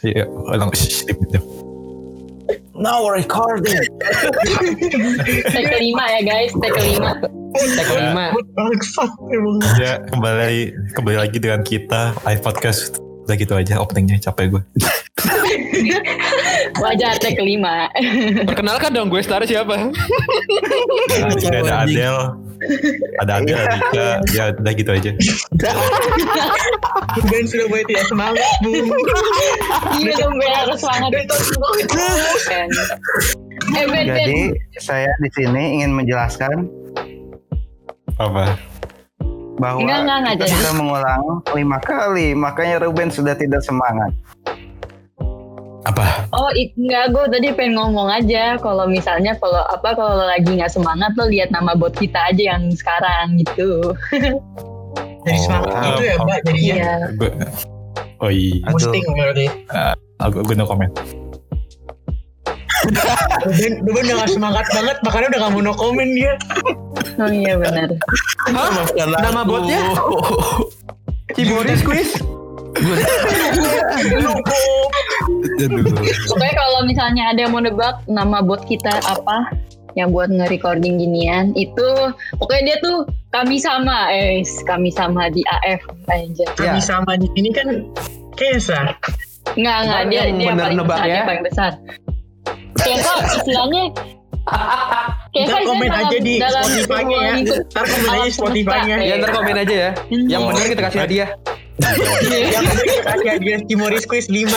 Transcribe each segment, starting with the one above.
Iya, ulang shh, dip, dip. Now recording. Take kelima ya guys, take kelima. Tag kelima. Bangsat emang. Ya, kembali kembali lagi dengan kita live podcast. Udah gitu aja openingnya capek gue. Wajar take kelima. Perkenalkan dong gue Star siapa? Nah, di sini ada Adel, ada Adel, Rika, ya udah gitu aja. Ben sudah mulai tidak semangat bung. Iya dong gue harus semangat. Ben. Eh Ben, Ben. Jadi saya di sini ingin menjelaskan Apa? bahwa Enggak, enggak, enggak kita sudah mengulang lima kali, makanya Ruben sudah tidak semangat. Apa? Oh it, enggak gue tadi pengen ngomong aja kalau misalnya kalau apa kalau lagi nggak semangat lo lihat nama bot kita aja yang sekarang gitu. Jadi semangat Oh, gitu ya mbak jadinya. Iya. Gue, oh iya, Aduh. Boosting berarti. aku gue no comment. Ruben, Ruben udah gak semangat banget makanya udah gak mau no comment dia. Oh iya benar. Nama botnya? Ciboris Quiz? Aduh. Pokoknya kalau misalnya ada yang mau nebak nama bot kita apa yang buat nge-recording ginian itu pokoknya dia tuh kami sama eh kami sama di AF aja. Kami sama di sini kan Kesa. Enggak enggak dia Yang dia paling nebak besar, ya. dia paling besar. Kesa istilahnya Kesa Ntar komen aja di Spotify-nya ya. Ntar komen aja Spotify-nya. Ya ntar komen aja ya. Yang benar kita kasih hadiah. Yang kasih hadiah Timoris Quiz 5.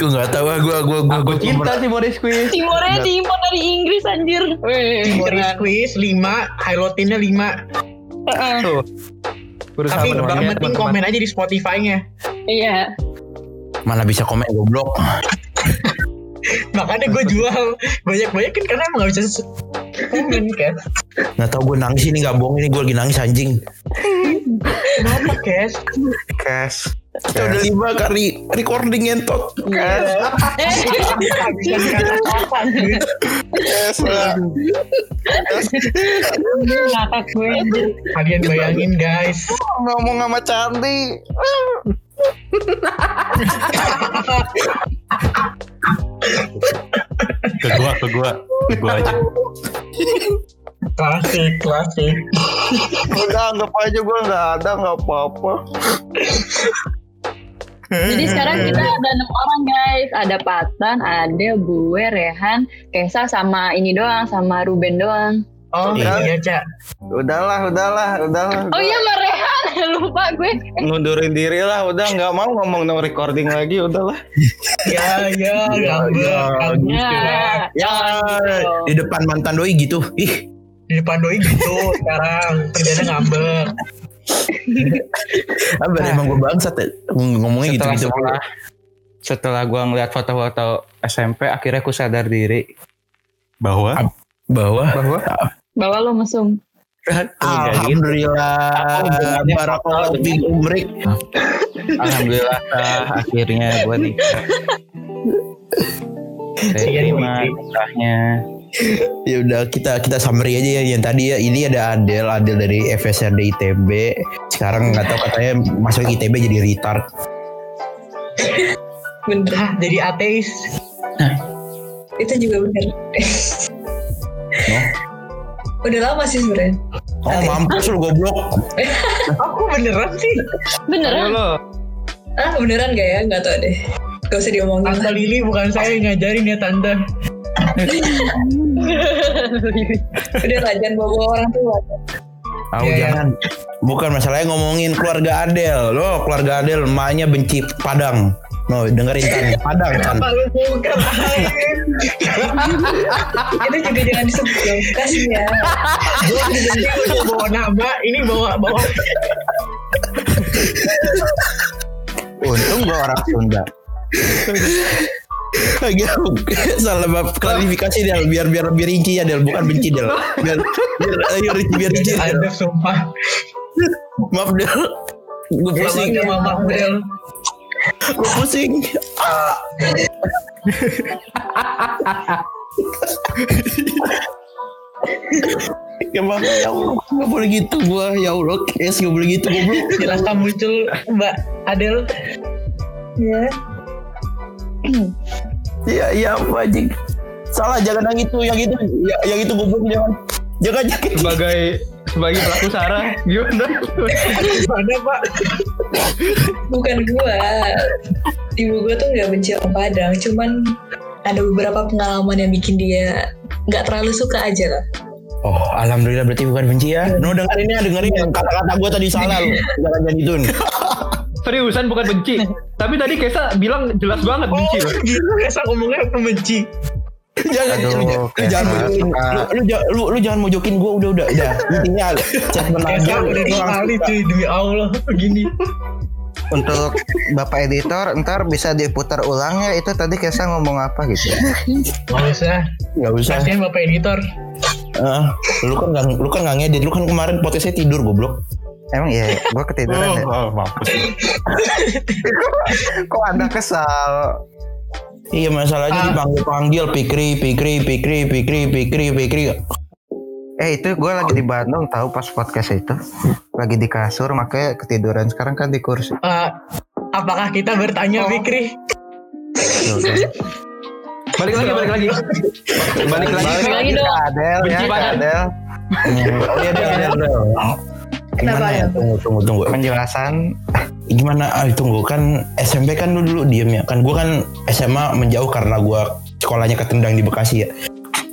Gue nggak tahu ah gue gue gue Aku cinta Ciboris Quiz. Timornya diimpor dari Inggris anjir. Keren. Quiz 5, highlightinnya 5. Heeh. Tuh. Berusaha Tapi yang penting komen aja di Spotify-nya. Iya. mana bisa komen goblok. Makanya gue jual banyak-banyak kan karena emang gak bisa komen kan. Nggak tahu gue nangis ini nggak bohong ini gue lagi nangis anjing. Kenapa Kes? Cash. Kita udah lima kali recording. Eh, ngakak gue anjir. Kalian bayangin guys. Ngomong sama Charlie. Ke gue, ke gue, ke gue aja. Klasik, klasik. Udah anggap aja gue nggak ada nggak apa-apa. Jadi sekarang kita ada enam orang guys. Ada Patan, ada gue, Rehan, Kesa sama ini doang, sama Ruben doang. Oh Iya. iya Cak. Udahlah, udahlah, udahlah. Oh iya sama Rehan, lupa gue. Ngundurin diri lah, udah nggak mau ngomong no recording lagi, udahlah. Ya ya ngambek. ngambek. Ya, Ya di depan mantan doi gitu. Ih Di depan doi gitu sekarang kerjanya ngambek. apa emang gue bangsat ya. ngomongnya gitu setelah gitu. setelah setelah gua ngeliat foto-foto SMP akhirnya aku sadar diri Bahwa Bahwa bahwa bawa lo mesum. Alhamdulillah Barakallahu fi umrik. alhamdulillah ah, akhirnya gua nikah Iya, terima Wiki. nikahnya Ya udah kita kita summary aja ya yang tadi ya ini ada Adel Adel dari FSRD ITB sekarang nggak tahu katanya masuk ITB jadi retard Bener. Jadi ateis. Itu juga bener. Udah lama sih sebenarnya. oh mampus lu goblok Aku beneran sih. Beneran? lo. Ah beneran gak ya? Gak tau deh. Gak usah diomongin. Tante Lili bukan saya yang ngajarin ya tante. Udah lah jangan bawa orang tua. Oh Iya, iya. jangan bukan masalahnya ngomongin keluarga Adel lo keluarga Adel emaknya benci Padang no dengerin kan Padang kan Kenapa lu bukan Itu juga jangan disebut dong. Kasian. Gue dibenci udah bawa nama. Ini bawa bawa. untung gua orang Sunda Agak salah bab klarifikasi Del biar biar biar rinci ya Del bukan benci Del biar biar ayo rinci biar rinci Del Ada sumpah. maaf Del gue pusing mama Del. Gue pusing Ya maaf ya Allah boleh gitu gua Ya Allah Kes gak boleh gitu goblok Silahkan muncul Mbak Adel. Ya. Iya iya apa anjing. Salah jangan yang itu, yang itu, ya, yang itu goblok jangan. Jangan jangan. Sebagai sebagai pelaku Sarah gimana? Mana pak? Bukan gua. Ibu gua tuh nggak benci orang Padang, cuman ada beberapa pengalaman yang bikin dia nggak terlalu suka aja lah. Oh, alhamdulillah berarti bukan benci ya. No dengerin ya, dengerin yang kata-kata gue tadi salah lu. Jangan jadi itu. Seriusan bukan benci. Tapi tadi Kesa bilang jelas banget Oh benci loh. gitu Esa ngomongnya pembenci. jangan Aduh, lu, jangan mojokin. Lu, lu, lu, lu jangan mojokin gue udah udah udah. Intinya statement aja. Esa udah dua kali cuy demi Allah begini. Untuk Bapak editor, ntar bisa diputar ulang ya itu tadi Kesa ngomong apa gitu. Gak usah. Enggak usah. Kasihan bapak editor. Ah, lu kan nggak lu kan nggak ngedit. Lu kan kemarin podcastnya tidur goblok. Emang iya, gue ketiduran Oh, ya. oh, mampus. Kok anda kesal? Iya masalahnya dipanggil panggil Pikri Pikri Pikri Pikri Pikri Pikri. Eh itu gue lagi di Bandung tahu pas podcast itu lagi di kasur makanya ketiduran sekarang kan di kursi. Eh, apakah kita bertanya Fikri? Balik lagi, balik lagi. Balik lagi. Balik lagi dong. Adel ya. Adel. Oh iya Del, Del. Gimana ya? Tunggu tunggu tunggu. Penjelasan Gimana? Ah, tunggu kan SMP kan lu dulu diem ya. Kan gua kan SMA menjauh karena gua sekolahnya ketendang di Bekasi ya.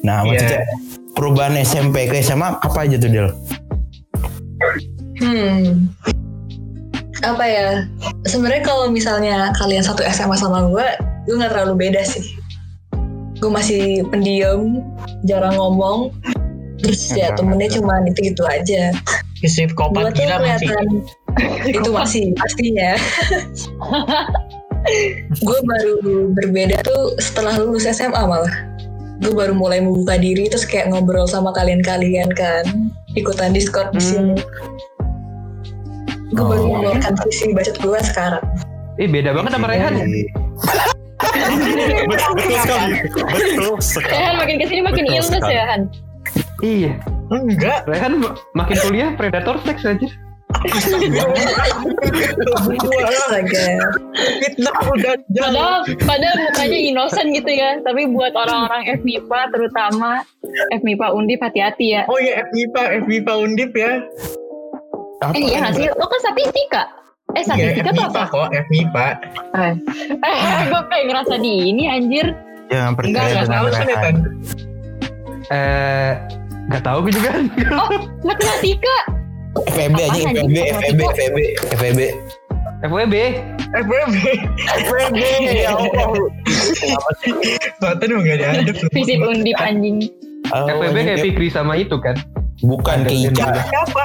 Nah Iya. maksudnya perubahan SMP ke SMA apa aja tuh Del? Hmm. Apa ya? Sebenarnya kalau misalnya kalian satu SMA sama gue, gue nggak terlalu beda sih. Gue masih pendiam, jarang ngomong. Terus ya temennya cuma itu-gitu aja. Fisip Gue kopat gila masih. kelihatan itu masih pastinya. gue baru berbeda tuh setelah lulus SMA malah. Gue baru mulai membuka diri terus kayak ngobrol sama kalian-kalian kan, ikutan Discord di sini. Gue baru Oh. mengeluarkan sisi bacot gue sekarang. Eh beda banget sama Rehan. Betul sekali. Betul sekali. Rehan makin ke sini makin sekali. ya Han. Iya. Enggak. Rehan ma- makin kuliah predator sex aja. Fitnah udah. Padahal, padahal mukanya innocent gitu ya. Tapi buat orang-orang FMIPA terutama FMIPA Undip hati-hati ya. Oh iya FMIPA, FMIPA Undip ya. Eh iya nggak sih? Lo kan statistika. Eh Iya statistika tuh apa? kok, FMIPA. Eh, eh gue kayak ngerasa di ini anjir. jangan Enggak, percaya enggak dengan kan ya. Tan? Eh nggak tahu gue juga. Oh matematika. FEB aja FEB? FEB FEB FEB. FWB. FWB. FEB ya Allah. Tonton emang gak diadep lu. Visip Undip anjing. Oh, FWB kayak Fikri sama itu kan. Bukan ke Ica. Siapa?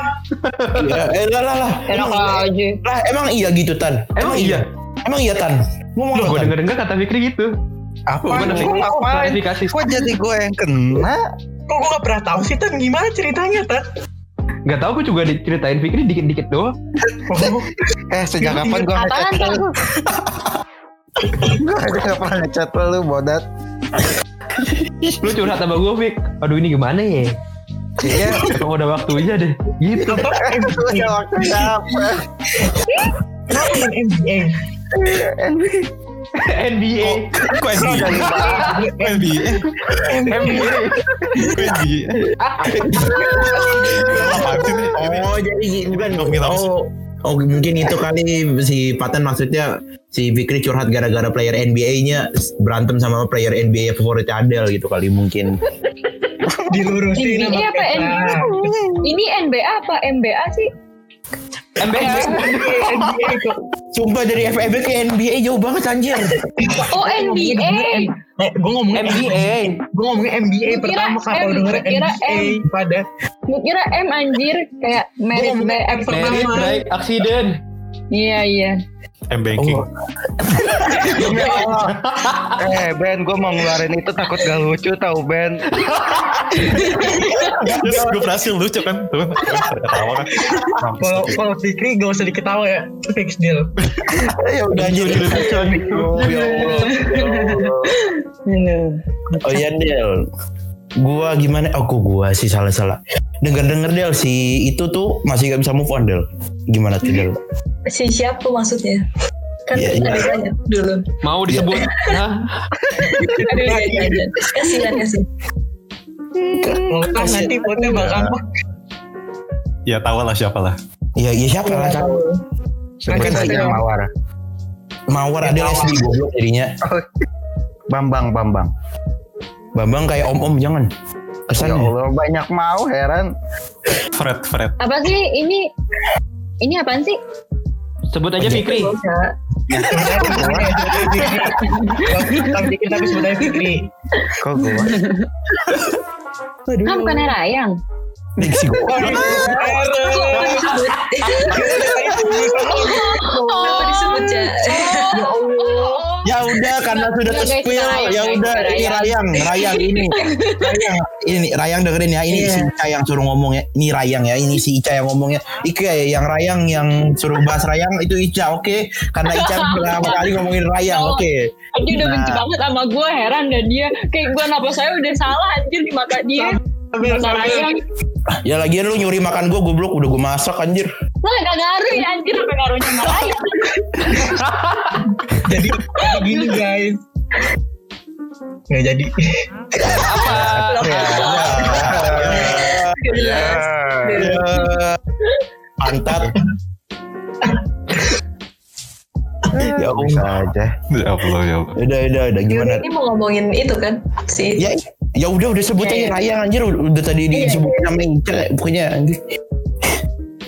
Ya, eh lah lah lah. Enak aja. Lah emang iya gitu Tan. Emang iya? Emang iya Tan. Ngomong Loh, apa, gue Tan? denger dengar kata Fikri gitu. Apa? Klarifikasi. Kok jadi gue yang kena? Kok gue gak pernah tahu sih Tan? Gimana ceritanya Tan? Gak tahu gue juga diceritain Fikri dikit-dikit doang. Oh, Eh sejak kapan gue ngechat lu? Gue aja gak pernah ngechat lu bodat. Lu curhat sama gue Fik. Aduh ini gimana ya? Kayaknya emang udah waktunya deh. Gitu. Ya waktunya apa? kenapa main NBA? NBA. Kok NBA? Kok NBA? NBA. Kok NBA? Oh jadi bukan oh oh mungkin itu kali si Patan maksudnya si Fikri curhat gara-gara player NBA-nya berantem sama player NBA favorit Adel gitu kali mungkin. Dilurusin NBA sama apa. NBA? Ini NBA apa MBA sih? NBA. NBA. Sumpah dari FEB ke NBA jauh banget anjir. Oh NBA. Eh, gue ngomongin NBA. Gue ngomongin NBA pertama kalau M, denger NBA pada Gue kira M anjir kayak. Merit by accident. Iya iya. M banking. Oh. Eh Ben, gue mau ngeluarin itu takut gak lucu tau Ben. Gue berhasil lucu kan? Kan? Kalau kalau Fikri gak usah diketawa ya fix deal ya udah. Oh, ya Allah. Oh ya Del. Gua gimana? Oh kok gua sih salah-salah. Dengar-dengar Del si itu tuh masih gak bisa move on Del. Gimana tuh Del? Si siapa maksudnya? Kan Iya, iya. ada banyak dulu. Mau disebut. Aduh, iya, iya, iya. Kasihan ya sih. Mau kan nanti fotonya bakal? Ya tahu lah siapa lah. Iya, iya siapa lah? siapa? Sebut Kan saja saya- Mawar. Mawar ada SD goblok jadinya. Bambang, Bambang. Bambang kayak om-om jangan. Ya Kesannya. Allah, banyak mau heran. Fred, Fred. Apa sih ini? Ini apaan sih? Sebut aja Fikri. Bisa. Bang dikit tapi sebenarnya Fikri. Kok gua? Ah bukan Rayang. Si gua. Oh, disebut? Kenapa disebut ya? Ya udah karena sudah terspill Rayang, ya udah ini Rayang. Rayang, ini. Rayang ini Rayang dengerin ya ini Iya. si Ica yang suruh ngomong ya. Ini Rayang ya, ini si Ica yang ngomongnya. Ike yang Rayang yang suruh bahas Rayang itu Ica, oke? Karena Ica pertama kali ngomongin Rayang, oke? Dia udah Nah. benci banget sama gue heran dan dia kayak gue napa saya udah salah anjir di mata dia. Ya lagian lu nyuri makan gua goblok udah gua masak anjir. Lah gak ngaruh ya anjir apa ngaruhnya sama Rayang. Jadi jadi gini guys. Nggak jadi. Apa? Ya, Pantat. ya Bisa Allah. aja. Ya Allah, ya Allah. Udah, udah, udah gimana? Ini mau ngomongin itu kan si Ya, ya udah udah sebut Iya, aja iya. Rayang anjir udah tadi disebut nama Ica pokoknya anjir.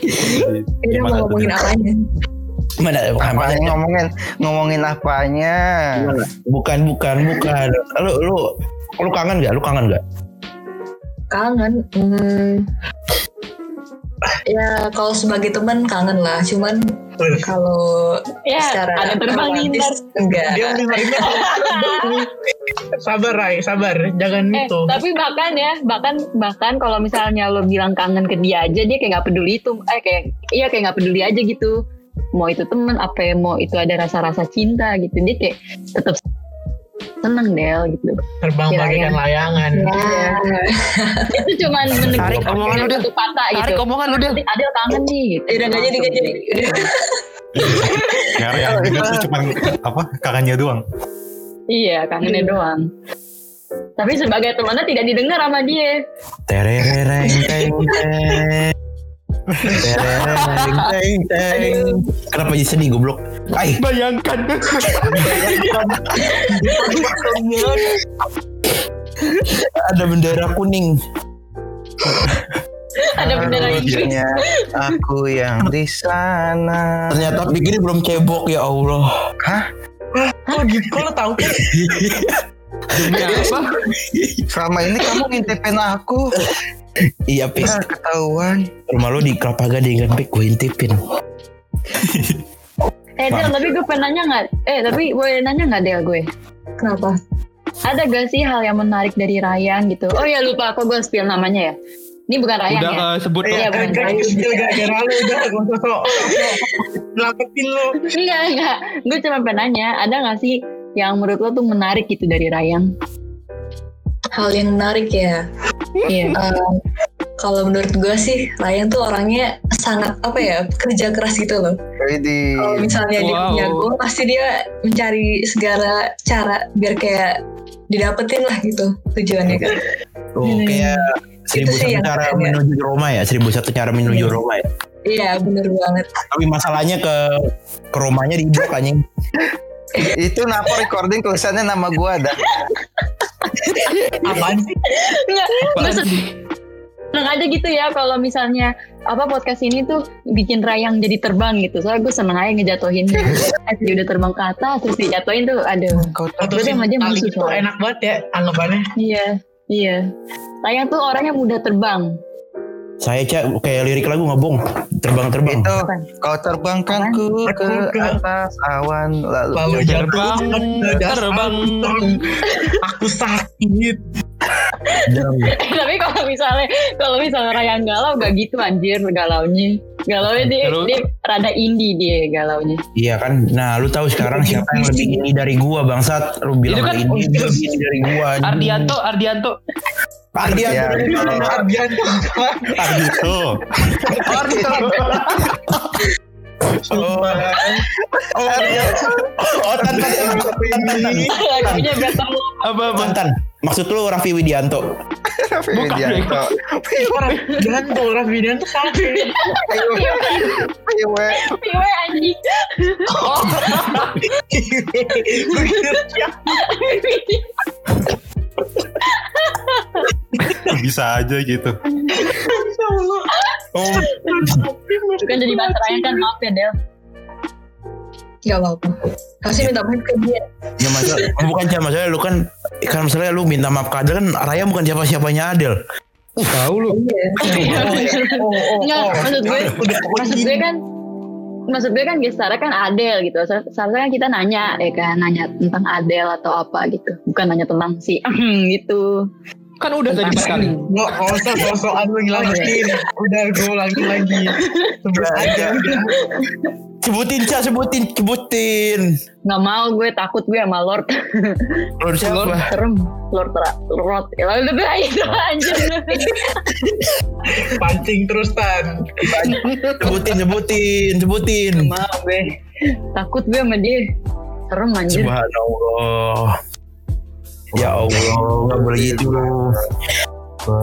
Ini Gimana mau ngomongin apanya? Mana Apanya apanya? ngomongin ngomongin apanya? Bukan, bukan, bukan. Lu lu lu kangen gak? Lu kangen gak? Kangen. Hmm. Ya kalau sebagai teman kangen lah. Cuman kalau Ya secara ada terbang romantis enggak. Dia. sabar Rai, sabar. Jangan Eh, itu. tapi bahkan ya, bahkan bahkan kalau misalnya lo bilang kangen ke dia aja, dia kayak nggak peduli itu, eh kayak iya kayak nggak peduli aja gitu. Mau itu temen, apa ya, mau itu ada rasa-rasa cinta gitu, dia kayak tetap seneng Del gitu. Terbang bagaikan layangan. Ya. Itu cuman Tarik omongan lu, Del. satu kata Tarik gitu. omongan lu, Del. Adel kangen nih gitu. Udah gak jadi gak jadi. Udah. Ya, yang cuma apa kangennya doang. Iya, kangennya doang. Tapi sebagai temannya tidak didengar sama dia. Terereng teng teng. Terereng teng teng. Kenapa jadi sedih goblok? Ay, Bayangkan. ada bendera kuning. Ada bendera Inggris. Aku yang di sana. Ternyata bikin belum cebok ya Allah. Hah? Oh gitu, kok lo tau kan? Demi apa? Selama ini kamu ngintipin aku. Iya, Pis. Nah, ketahuan. Rumah lu di Kelapa Gading kan, Pik. Gue intipin. Eh Del, tapi gue pengen nanya nggak? Eh tapi boleh nanya nggak Del gue? Kenapa? Ada gak sih hal yang menarik dari Rayang gitu? Oh ya lupa aku gue spill namanya ya. Ini bukan Rayang Udah ya? eh, sebut Iya, Iya, bener. kan kecil gara-gara lo udah Lapetin lo. Enggak enggak. Gue cuma pengen nanya, ada gak sih yang menurut lo tuh menarik gitu dari Rayang? Hal yang menarik ya. Iya. Um, kalau menurut gue sih Ryan tuh orangnya sangat apa ya kerja keras gitu loh. Jadi Kalau misalnya dia Wow. punya goal pasti dia mencari segala cara biar kayak didapetin lah gitu tujuannya kan. Oh, kayak seribu Itu sih satu yang cara keren ya. menuju Roma ya, seribu satu cara menuju Iya. Roma ya. Iya bener banget. Tapi masalahnya ke ke Romanya di blok anjing. itu kenapa recording tulisannya nama gua ada. Apaan sih? Enggak. Apaan Maksud seneng aja gitu ya kalau misalnya apa podcast ini tuh bikin Rayang jadi terbang gitu. Soalnya gue seneng aja ngejatuhin. eh dia udah terbang ke atas terus dijatuhin tuh Gue sih sama dia tali musuh enak banget ya anggapannya. Iya. Iya. Rayang tuh orangnya mudah terbang. Saya cak kayak lirik lagu ngabong, terbang-terbang. itu kau terbangkanku ke atas awan lalu Lalu Terbang, terbang. Aku sakit. Tapi kalau misalnya kalau misalnya Rayang galau gak gitu anjir galaunya. Galaunya dia, Terus? dia rada indie dia galaunya. Iya kan. Nah, lu tahu sekarang siapa yang lebih ini dari gua, Bangsat? Lu bilang Itu kan- ini dia lebih ini dari gua. anjing. Ardianto, Ardianto. Ardianto. Ya. dari mana? Ardianto. Ardito. Oh, oh, iya. oh, tan, tan, tan, tan, tan, tan. Lagunya better love. Apa apa? Tan, tan. Maksud lu Raffi Widianto? Raffi Widianto. Jangan tuh Raffi Dan tuh sampai Ayo, ayo. Piwe anjing. Bisa aja gitu. Oh, Kan jadi bahasa Ryan kan maaf ya Del. Gak apa-apa. Pasti minta maaf ke dia. ya masalah, bukan siapa masalah lu kan kan masalahnya lu minta maaf ke Adel kan Raya bukan siapa-siapanya Adel. Tahu lu. Iya. Enggak, maksud gue, maksud gue kan maksud gue kan gestarnya kan Adele gitu. Se- Seharusnya kan kita nanya ya kan, nanya tentang Adele atau apa gitu. Bukan nanya tentang si gitu. Kan udah tadi empat kali. Nggak usah sosokan lu ngilangin Udah gue ulangin lagi Sebut aja Sebutin, Ca, sebutin, sebutin. Nggak mau gue takut gue sama Lord. Lord siapa? Serem. Lord Ra- Lord. Ya lalu udah itu anjir. Pancing terus Tan Sebutin, sebutin, sebutin. mau gue. Takut gue sama dia. Serem anjir. Subhanallah. Ya Allah, nggak boleh gitu.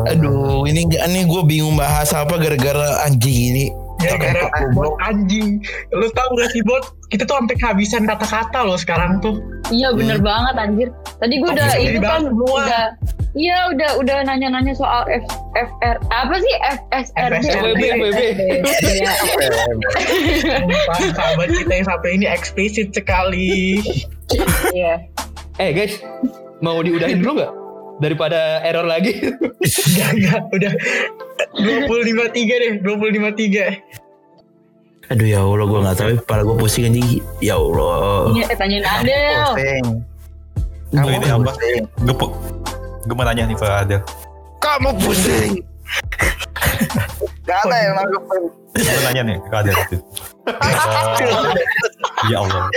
Aduh, ini nggak nih gue bingung bahas apa gara-gara anjing ini. Ya gara bot anjing Lu tau gak sih bot Kita tuh sampai kehabisan kata-kata loh sekarang tuh Iya bener banget anjir. Tadi gue udah itu kan semua. udah Iya udah udah nanya-nanya soal F, FR apa sih FSRD FSRD. WB. Iya. Sumpah, sahabat kita yang sampai ini eksplisit sekali Iya. Eh guys, mau diudahin dulu nggak? Daripada error lagi. Enggak, enggak, udah 25 tiga deh 25 tiga Aduh ya Allah, gue nggak tahu. Kepala gue pusing anjing. Ya Allah. Ini eh, tanyain Adel. Pusing. Kamu ini apa? pusing. Gue gue mau nanya nih ke Adel. Kamu pusing. Gak ada yang nanggepin. Gue nanya nih ke Adel. ya Allah.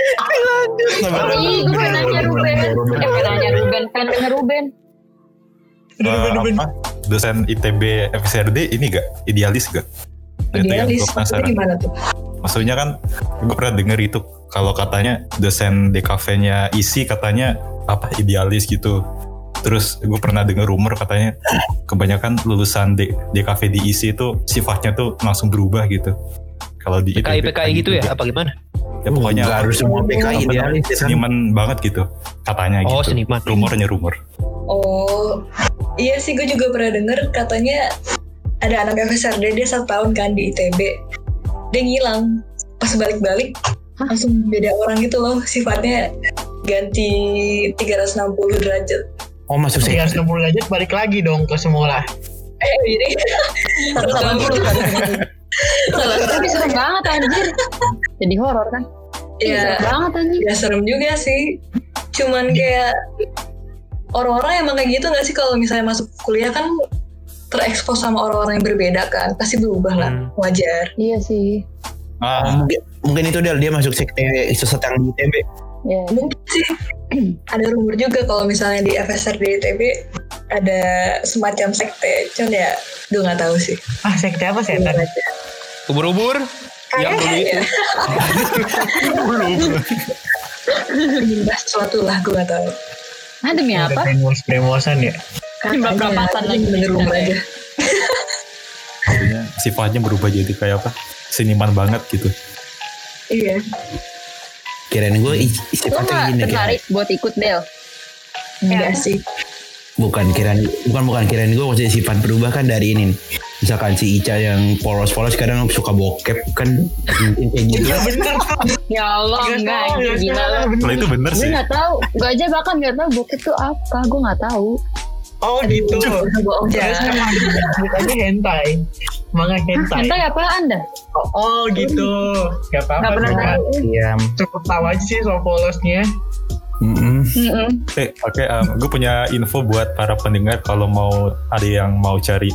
Ih, gue pengen nanya Ruben. Eh, pengen nanya Ruben. Pengen denger Ruben. Eh, apa? Dosen ITB FSRD ini gak? Idealis gak? Itu Idealis. gimana tuh? Maksudnya kan gue pernah denger itu kalau katanya dosen DKV-nya isi katanya apa idealis gitu. Terus gue pernah denger rumor katanya kebanyakan lulusan D- DKV di isi itu sifatnya tuh langsung berubah gitu. Kalau di PKI ITB PKI gitu ya? Apa gimana? Ya pokoknya Nggak harus semua PKI idealis ya kan? seniman banget gitu katanya Oh gitu. seniman. Rumornya rumor. Oh, iya sih gue juga pernah denger katanya ada anak FSRD dia satu tahun kan di ITB. Dia ngilang. Pas balik-balik langsung beda orang gitu loh. Sifatnya ganti 360 derajat. Oh masuk sih. 360 derajat balik lagi dong ke semula Eh, jadi Salah Salah tapi serem banget anjir. Jadi horor kan? Iya. ya, Serem banget anjir. ya serem juga sih. Cuman kayak orang-orang emang kayak gitu gak sih kalau misalnya masuk kuliah kan terekspos sama orang-orang yang berbeda kan pasti berubah lah Hmm. wajar Iya sih. Ah, Mungkin, mungkin itu Del dia masuk sekte sesat yang di ITB. Iya. mungkin sih ada rumor juga kalau misalnya di FSR di ITB ada semacam sekte cuman ya gue nggak tahu sih Ah sekte apa setan? Ubur-ubur yang dulu itu. Menyembah sesuatu lah gue nggak tahu Ah demi Ada apa? bremos bremosan ya Nyembah perapasan Katanya, lagi. bener rumor aja maksudnya sifatnya berubah jadi kayak apa? Seniman banget gitu. iya Kirain gue sifatnya gak gini kirain. tertarik buat ikut Del? enggak sih Bukan kirain bukan bukan kirain gue maksudnya sifat berubah kan dari ini. nih. Misalkan si Ica yang polos-polos kadang suka bokep kan mungkin kayak gitu. Iya bener Ya Allah Nggak enggak nggak gila. Kalau itu bener Gue sih. gak tahu. Gue aja bahkan gak tahu bokep tuh apa. Gue gak tahu. Oh gitu bohong ya bukannya hentai Manga hentai Hentai apaan dah? Oh, oh gitu Gak Gak apa-apa pernah sih, Kak. tahu. Diam. Cukup tahu aja sih soal polosnya Mm-mm. Mm-mm. Eh, Oke, gue punya info buat para pendengar kalau mau ada yang mau cari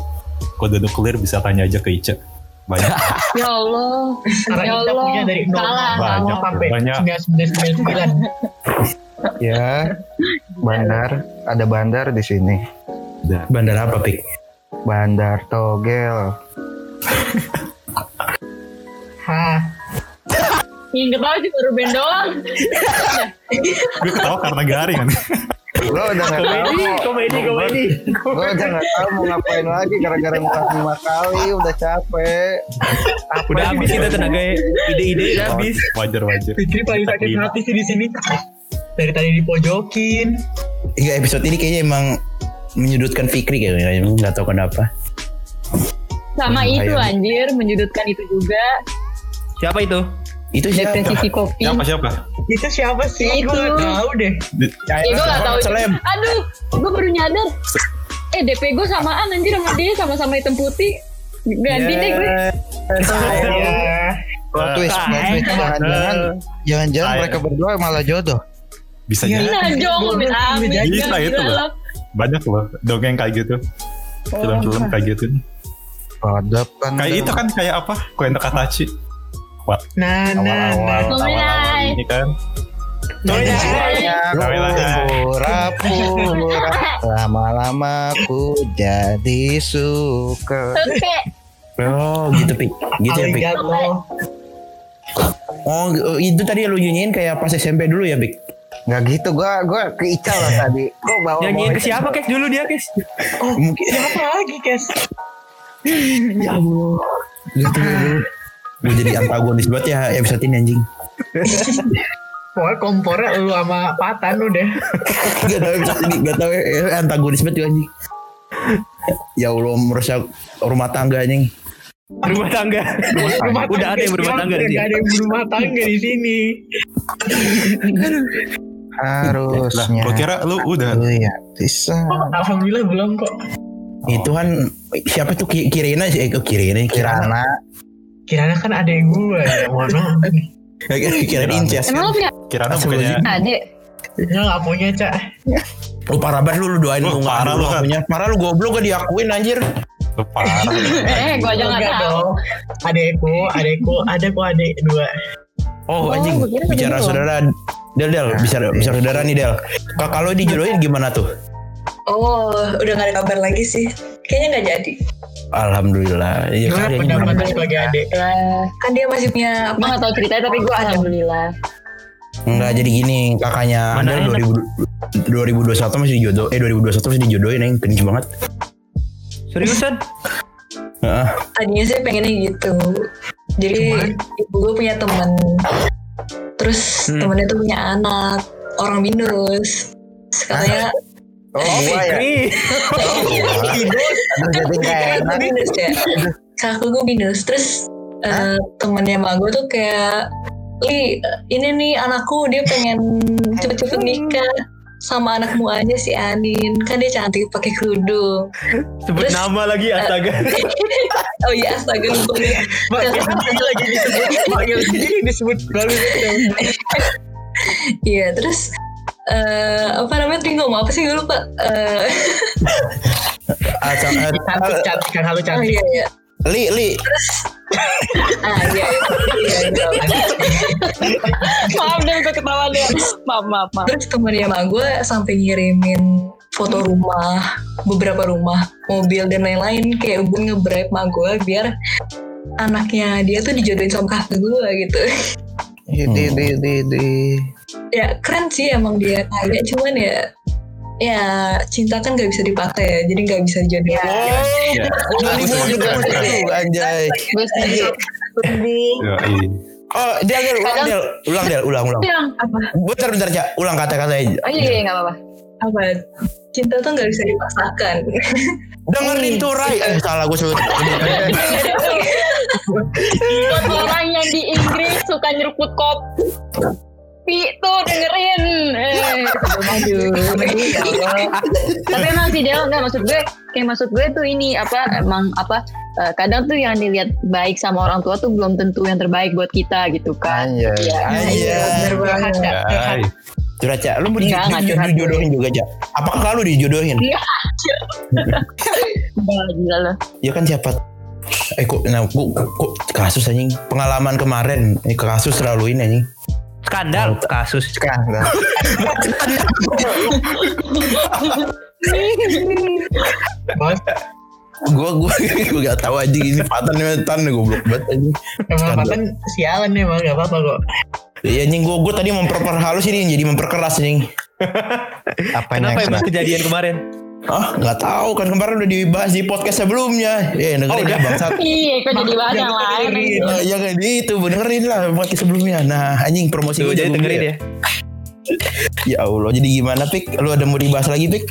kode nuklir bisa tanya aja ke Ica. Banyak. Ya Allah. Karena Ya kita Allah. punya dari nol. Banyak. sampai Banyak. 9999 Ya, bandar. Ada bandar di sini. Bandar apa pik? Bandar Togel. Hah Yang ketawa cuma Ruben doang. Gue ketawa karena garing kan. Gue udah nggak tahu. Komedi, komedi, komedi. Gue udah nggak tahu mau ngapain lagi gara-gara ngulang lima kali. Udah capek. Apa Udah habis kita tenaga ide-ide udah habis. Wajar wajar. Fikri paling sakit hati sih di sini. Dari tadi dipojokin. Hingga episode ini kayaknya emang menyudutkan Fikri kayaknya nggak tahu kenapa. Sama itu anjir, menyudutkan itu juga. Siapa itu? Itu siapa? Depresi psikopi. Siapa siapa? Itu siapa sih? Itu. Gue gak tahu deh. Di- Ya gue gak tau. Aduh Gue baru nyadar Eh DP gue samaan anjir sama dia Sama-sama hitam putih Ganti deh gue. Plot twist, plot twist. Jangan-jangan, jangan-jangan Saya. mereka berdua malah jodoh. Bisa Iya. jadi. Nah jong Amin Bisa itu loh. Banyak loh dongeng kayak gitu. Film-film kayak gitu. Pada kan. Kayak itu kan kayak apa? Koen Katachi. Wah, Nah, nah, nah. awal-awal awal-awal ini kan. Nah, pura-pura Lama-lama ku jadi suka Oke Oh gitu Pik. Gitu ya Pik. Oh itu tadi lu nyanyiin kayak pas SMP dulu ya Pik. Nggak gitu gua gua keical lah tadi Kok bawa Nyanyiin ke siapa Kes dulu dia Kes? Mungkin Siapa lagi, Kes? ya Allah. Gitu dulu. Gue jadi antagonis banget ya episode ini anjing. Pokoknya kompornya lu sama Patan udah. Gak tau episode ini Gak tau eh, antagonis banget juga anjing. Ya Allah merusak rumah tangga anjing. Rumah tangga. Rumah Udah ada yang berumah tangga di sini. Gak ada yang berumah tangga di sini. Lah, Harusnya gua kira lu udah Lu ya bisa Alhamdulillah belum kok. Itu kan siapa tuh Ki- Kirina sih? Eh, Kirina Kirana. Kirana Kiranya kan ada yang gue ya. Mohon maaf. Kirana Incas. Emang lo punya Kirana bukannya adik? Ya gak punya, Cak. Lu parah banget lu, lu doain Lu lu parah lu, kan. punya. Parah lu goblok gak diakuin anjir. lu parah. Eh gue aja gak tau. Adekku, adekku, ada kok adek dua. Oh, Oh, anjing gua bicara saudara. Del Del bicara bicara saudara nih Del. Kak kalau dijodohin gimana tuh? Oh, udah gak ada kabar lagi sih. Kayaknya nggak jadi. Alhamdulillah. Iya lu sebagai adek? Ya Kan dia masih punya Gue gak tau ceritanya tapi gue alhamdulillah Enggak jadi gini kakaknya Mana Del enak? 2000, 2021 masih dijodoh eh 2021 masih dijodohin yang kenceng banget. Seriusan? Heeh. tadinya sih pengennya gitu. Jadi ibu gue punya temen. Terus Hmm. temennya tuh punya anak orang minus. Terus Katanya Oh gua ya Fikri. Aduh jadi gak Kakak enak. gue minus ya kakak gue minus terus eh, temennya emak gue tuh kayak Li ini nih anakku dia pengen cepet-cepet nikah sama anakmu aja si Anin. Kan dia cantik pakai kerudung. Sebut Terus- nama lagi astaga. oh iya astaga lupa. Mak, ini lagi disebut, panggil sendiri disebut baru iya terus eh apa namanya? Tadi ngomong apa sih gue lupa. Eh, eh, Cantik, cantik kan, halo oh cantik. iya iya. Li Li. Ah iya iya, iya, iya. Maaf deh gue ketawa deh. Maaf maaf maaf. Terus temennya emak gue sampai ngirimin foto rumah, beberapa rumah, mobil dan lain-lain kayak gue nge-bribe emak gue biar anaknya dia tuh dijodohin sama kakak gue gitu. Di di di di ya keren sih emang dia kaya, cuman ya ya cinta kan gak bisa dipakai ya, jadi gak bisa dijodohin. Ya, anjay. Gue setuju ya, iya. Oh, Del, Del, ulang, Del, ulang, Del, ulang, ulang. Yang Apa? Bentar, bentar, Cak. Ulang kata-kata aja. Oh iya iya gak apa-apa Apa? Cinta tuh gak bisa dipaksakan. Dengerin tuh, Rai. Eh, salah gue sebut. Buat orang yang di Inggris suka nyeruput kopi tuh dengerin eh aduh tapi emang sih Del nggak maksud gue kayak maksud gue tuh ini apa emang apa eh, kadang tuh yang dilihat baik sama orang tua tuh belum tentu yang terbaik buat kita gitu kan Iya. Bener banget. Curhat, Cak. Lu mau di- Enggak, enggak di- curhat. dijodohin juga, Cak? Apakah kalau dijodohin? Wah, gila loh Ya kan siapa? Eh kok, nah, kok, kok kasus anjing pengalaman kemarin ini kasus selalu ini anjing. Skandal kasus. Skandal Gue gue gue gak tahu aja ini Fatan nih Tan goblok banget anjing. Emang. Fatan sialan nih emang gak apa-apa kok. Iya anjing gue gue tadi memperper halus ini jadi memperkeras anjing. Apanya Kenapa yang emang kejadian kemarin? Ah nggak tahu kan kemarin udah dibahas di podcast sebelumnya. Ya dengerin ya bangsat. Iya, kok jadi bahas yang lain. Ya kan itu dengerin lah podcast sebelumnya. Nah anjing promosi Tuh gua jadi dengerin ya. ya. Ya Allah jadi gimana Pik? Lu ada mau dibahas lagi Pik?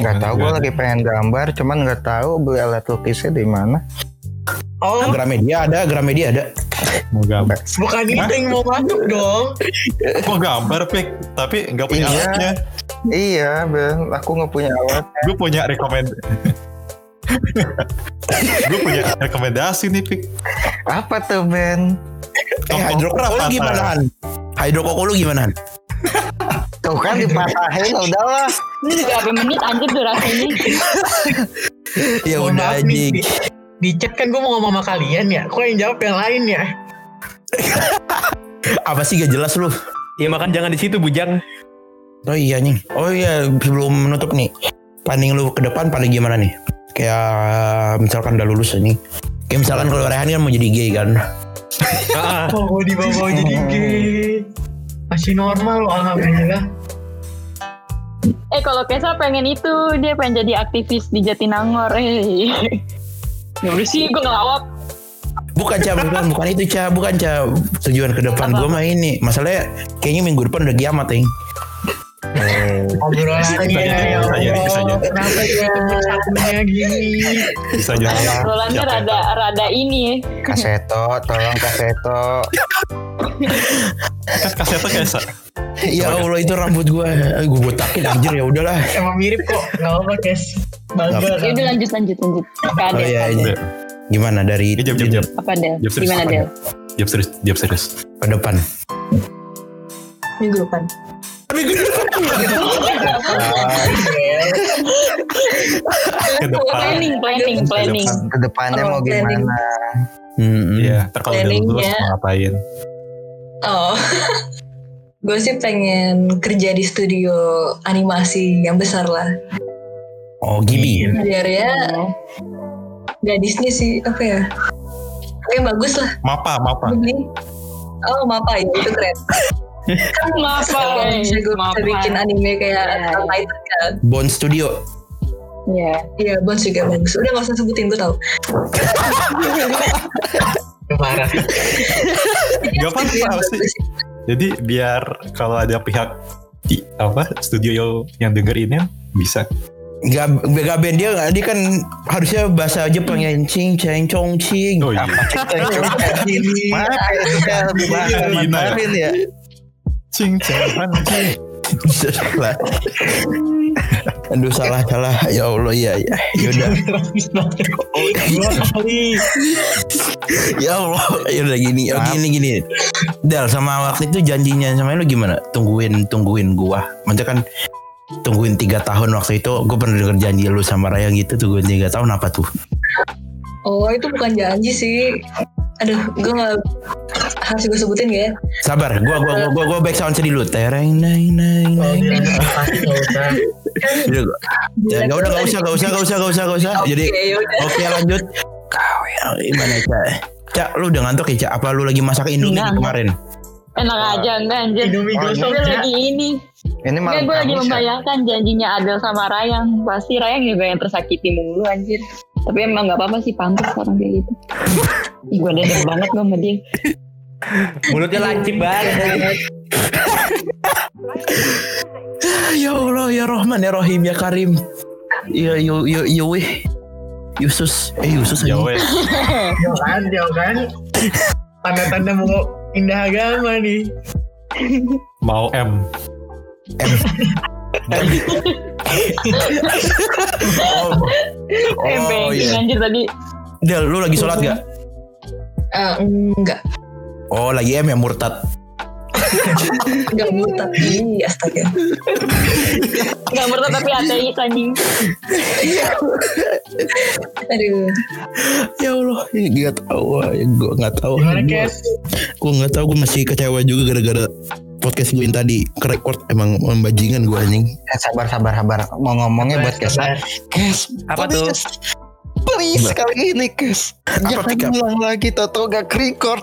nggak tahu gue lagi pengen gambar cuman nggak tahu beli alat lukisnya di mana Oh, Gramedia ada, Gramedia ada. Mau gambar. bukan itu yang mau masuk dong. Mau gambar pik, tapi nggak punya Iya. alatnya. iya Ben aku nggak punya alat Gue punya rekomend. gue punya rekomendasi nih pik. apa tuh Ben Eh hidrokoko lu gimana Han? Hidrokoko lu gimana Han? tuh kan dipatahin udahlah Ini berapa menit anjir durasinya? Ya udah anjing. Di, di chat kan gue mau ngomong sama kalian ya. Kok yang jawab yang lain ya? Apa sih gak jelas lu? Ya makan jangan di situ bujang. Oh iya nih. Oh iya sebelum menutup nih. Planning lu ke depan paling gimana nih? Kayak misalkan udah lulus ini. Kayak misalkan kalau Rehan kan mau jadi gay kan. Ah, Oh, gue dibawa jadi gay. Masih normal loh, alhamdulillah. Eh kalau Kesa pengen itu dia pengen jadi aktivis di Jatinangor. Eh. Ya udah sih gue ngelawak. Bukan Ca, bukan, bukan itu Ca, bukan Ca. Tujuan ke depan gue mah ini. Masalahnya kayaknya minggu depan udah kiamat ing. Obrolannya Bisa jadi, ya. Kenapa ya satunya gini? Bisa jadi. Obrolannya rada rada ini ya. kaseto tolong kaseto kasetnya kayak ya Allah itu rambut gue. Gue botakin anjir ya udahlah. Emang mirip kok. Gak apa-apa, Kes. Bangga Ya udah lanjut lanjut lanjut. Ke Oh iya ini. Gimana dari jam jam jam. Apa Del? Jam serius. Gimana Del? Jam serius, jam serius. ke depan? minggu depan. Ke depan. Planning planning planning. ke depannya Oh, mau gimana Hmm, Iya, ntar kalau udah lulus Planningnya. mau ngapain? Oh, gue sih pengen kerja di studio animasi yang besar lah. Oh Gibi. Biar ya nggak Disney sih, apa ya? Oke bagus lah. Mapa, mapa. Beli. Oh mapa ya itu keren. Maaf Kalau Pak. bisa gue bisa bikin anime kayak Iya, iya. Titan kan. Bond Studio. Iya. Iya Bones juga bagus. Udah gak usah sebutin gue tau. Parah. Gak apa-apa sih. Jadi biar kalau ada pihak di apa studio yang denger ini bisa. Gak, gak band dia dia kan harusnya bahasa Jepang ya cing ceng cong cing. Oh iya. mana ya lebih bahasa ya? Mandarin ya. Cing cing cing. salah. Aduh salah salah. Ya Allah ya ya yaudah. Ya Allah. Yaudah gini oh, gini gini. Dal sama waktu itu janjinya sama lu gimana? Tungguin tungguin gua. Maksudnya kan tungguin tiga tahun waktu itu gue pernah denger janji lu sama Raya gitu tungguin tiga tahun apa tuh Oh itu bukan janji sih. Aduh, gue gak harus gue sebutin gak ya? sabar gua gua gua gua, gua back sound sedih dulu tereng nai nai Oh, nai iya, pasti nggak usah. Udah, Ya, gak udah gak usah gak usah gak usah gak usah gak usah. Jadi Oke, yaudah. oke lanjut. Kau yang gimana cak? Cak lu udah ngantuk ya cak? Apa lu lagi masak Indomie kemarin? Enak aja enggak anjir. Indomie Oh, gosong Gue ya. lagi ini. ini malam gue lagi ya? membayangkan janjinya Adel sama Rayang. Pasti Rayang juga yang tersakiti mulu anjir. Tapi emang gak apa-apa sih pantas orang kayak gitu. Ih gue dedek banget gue sama dia. mulutnya lancip banget. Ya Allah ya Rahman ya Rahim ya Karim. Ya yo yo yo weh. Yusus eh Yusus Ya aja. weh. Jauh kan, jauh kan. Tanda-tanda mau pindah agama nih. Mau M. Oh, Eh oh banking iya. anjir tadi. Del lu lagi sholat gak? Eh, enggak, Oh lagi M ya murtad. Enggak murtad. Ih, astaga. Gak murtad tapi ateis anjing. Aduh. Ya Allah, ya, gak tahu, gue nggak tahu. Gimana, Gua- Kes? gue nggak tahu gue masih kecewa juga gara-gara podcast gue yang tadi kerekord emang membajingan gue anjing Eh, sabar sabar sabar mau ngomongnya buat Kesa Kes Apa kok tuh? Please kali ini Kes. Apa, Jangan ulang lagi Toto gak record.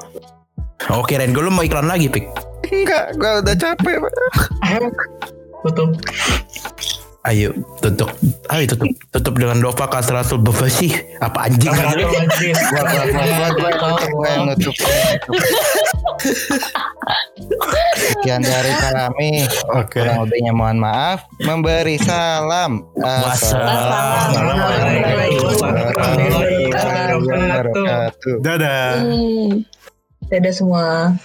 Oke Ren, gue lu mau iklan lagi pik. Enggak, gue udah capek. Ayo, tutup. Ayo tutup, ayo tutup, tutup dengan Dova Kasratul Befasi. Apa anjing? Assalamualaikum majlis. Gua gua gua gua nutup gua yang. Sekian dari kami. Oke. Kurang lebihnya mohon maaf. Memberi salam. Wassalamualaikum warahmatullahi wabarakatuh. Dadah. Dadah semua.